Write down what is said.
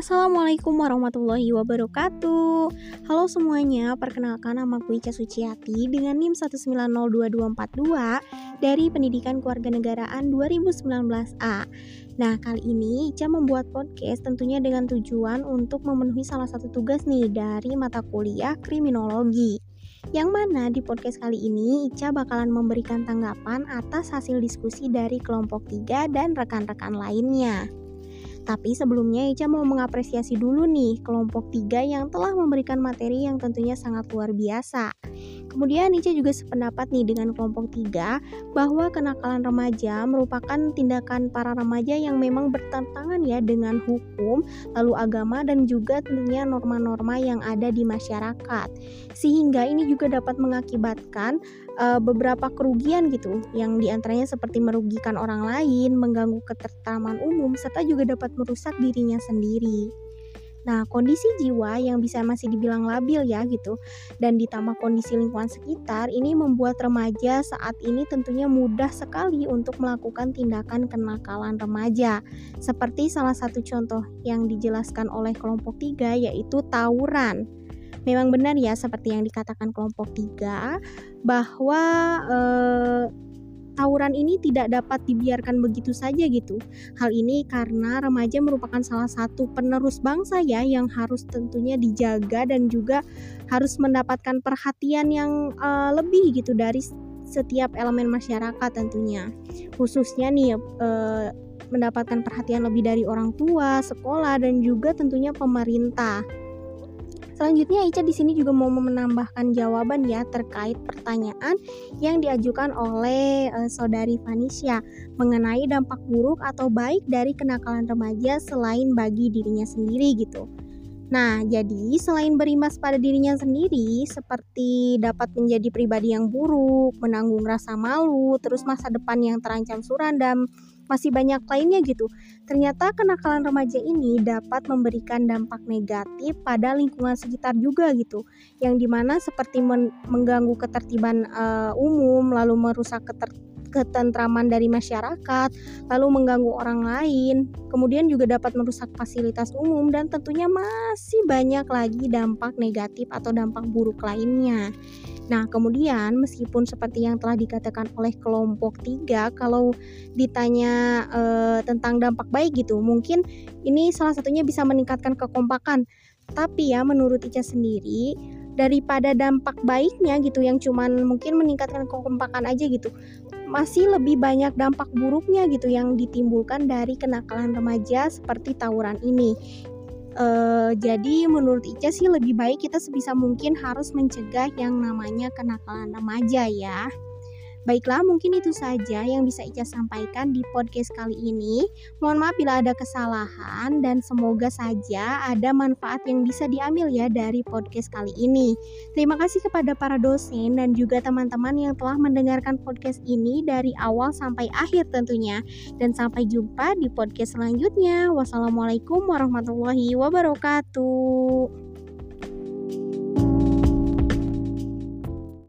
Assalamualaikum warahmatullahi wabarakatuh. Halo semuanya, perkenalkan nama aku Ica Suciati dengan NIM 1902242 dari Pendidikan Kewarganegaraan 2019A Nah, kali ini Ica membuat podcast tentunya dengan tujuan untuk memenuhi salah satu tugas nih dari mata kuliah kriminologi. Yang mana di podcast kali ini Ica bakalan memberikan tanggapan atas hasil diskusi dari kelompok 3 dan rekan-rekan lainnya. Tapi sebelumnya Ica mau mengapresiasi dulu nih kelompok 3 yang telah memberikan materi yang tentunya sangat luar biasa. Kemudian Ica juga sependapat nih dengan kelompok 3 bahwa kenakalan remaja merupakan tindakan para remaja yang memang bertentangan ya dengan hukum, lalu agama dan juga tentunya norma-norma yang ada di masyarakat. Sehingga ini juga dapat mengakibatkan uh, beberapa kerugian gitu yang di antaranya seperti merugikan orang lain, mengganggu ketertiban umum serta juga dapat merusak dirinya sendiri. Nah, kondisi jiwa yang bisa masih dibilang labil ya gitu dan ditambah kondisi lingkungan sekitar ini membuat remaja saat ini tentunya mudah sekali untuk melakukan tindakan kenakalan remaja. Seperti salah satu contoh yang dijelaskan oleh kelompok 3 yaitu tawuran. Memang benar ya seperti yang dikatakan kelompok 3 bahwa eh, tawuran ini tidak dapat dibiarkan begitu saja gitu. Hal ini karena remaja merupakan salah satu penerus bangsa ya yang harus tentunya dijaga dan juga harus mendapatkan perhatian yang uh, lebih gitu dari setiap elemen masyarakat tentunya. Khususnya nih uh, mendapatkan perhatian lebih dari orang tua, sekolah dan juga tentunya pemerintah. Selanjutnya Ica di sini juga mau menambahkan jawaban ya terkait pertanyaan yang diajukan oleh uh, saudari Vanisha mengenai dampak buruk atau baik dari kenakalan remaja selain bagi dirinya sendiri gitu. Nah, jadi selain berimbas pada dirinya sendiri, seperti dapat menjadi pribadi yang buruk, menanggung rasa malu, terus masa depan yang terancam suram dan masih banyak lainnya gitu. Ternyata kenakalan remaja ini dapat memberikan dampak negatif pada lingkungan sekitar juga gitu. Yang di mana seperti mengganggu ketertiban uh, umum, lalu merusak ketertiban ketentraman dari masyarakat, lalu mengganggu orang lain, kemudian juga dapat merusak fasilitas umum dan tentunya masih banyak lagi dampak negatif atau dampak buruk lainnya. Nah, kemudian meskipun seperti yang telah dikatakan oleh kelompok tiga, kalau ditanya e, tentang dampak baik gitu, mungkin ini salah satunya bisa meningkatkan kekompakan. Tapi ya menurut Ica sendiri, daripada dampak baiknya gitu yang cuman mungkin meningkatkan kekompakan aja gitu, masih lebih banyak dampak buruknya gitu yang ditimbulkan dari kenakalan remaja seperti tawuran ini. Uh, jadi menurut Ica sih lebih baik kita sebisa mungkin harus mencegah yang namanya kenakalan remaja ya. Baiklah, mungkin itu saja yang bisa Ica sampaikan di podcast kali ini. Mohon maaf bila ada kesalahan dan semoga saja ada manfaat yang bisa diambil ya dari podcast kali ini. Terima kasih kepada para dosen dan juga teman-teman yang telah mendengarkan podcast ini dari awal sampai akhir tentunya. Dan sampai jumpa di podcast selanjutnya. Wassalamualaikum warahmatullahi wabarakatuh.